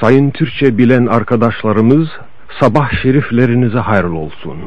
Sayın Türkçe bilen arkadaşlarımız sabah şeriflerinize hayırlı olsun.